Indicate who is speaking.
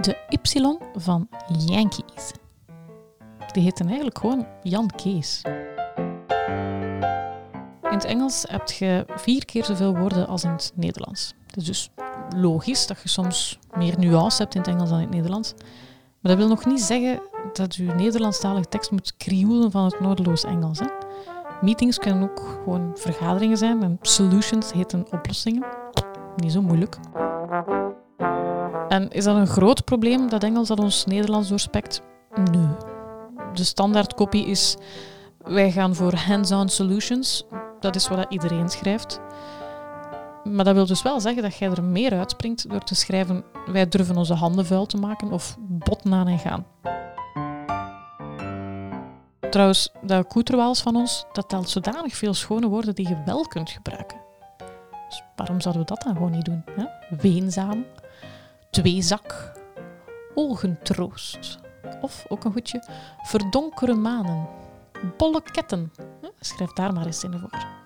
Speaker 1: De Y van Yankees. Die heette eigenlijk gewoon Jan Kees. In het Engels heb je vier keer zoveel woorden als in het Nederlands. Het is dus logisch dat je soms meer nuance hebt in het Engels dan in het Nederlands. Maar dat wil nog niet zeggen dat je Nederlandstalige tekst moet krioelen van het noordeloos Engels. Hè. Meetings kunnen ook gewoon vergaderingen zijn en solutions heten oplossingen. Niet zo moeilijk. En is dat een groot probleem dat Engels dat ons Nederlands doorspekt? Nee. De standaardkopie is wij gaan voor hands-on solutions. Dat is wat iedereen schrijft. Maar dat wil dus wel zeggen dat jij er meer uitspringt door te schrijven wij durven onze handen vuil te maken of botten aan en gaan. Trouwens, dat koeterwaals van ons, dat telt zodanig veel schone woorden die je wel kunt gebruiken. Dus waarom zouden we dat dan gewoon niet doen? Hè? Weenzaam, tweezak, ogentroost. Of, ook een goedje, verdonkere manen, bolle ketten. Schrijf daar maar eens in voor.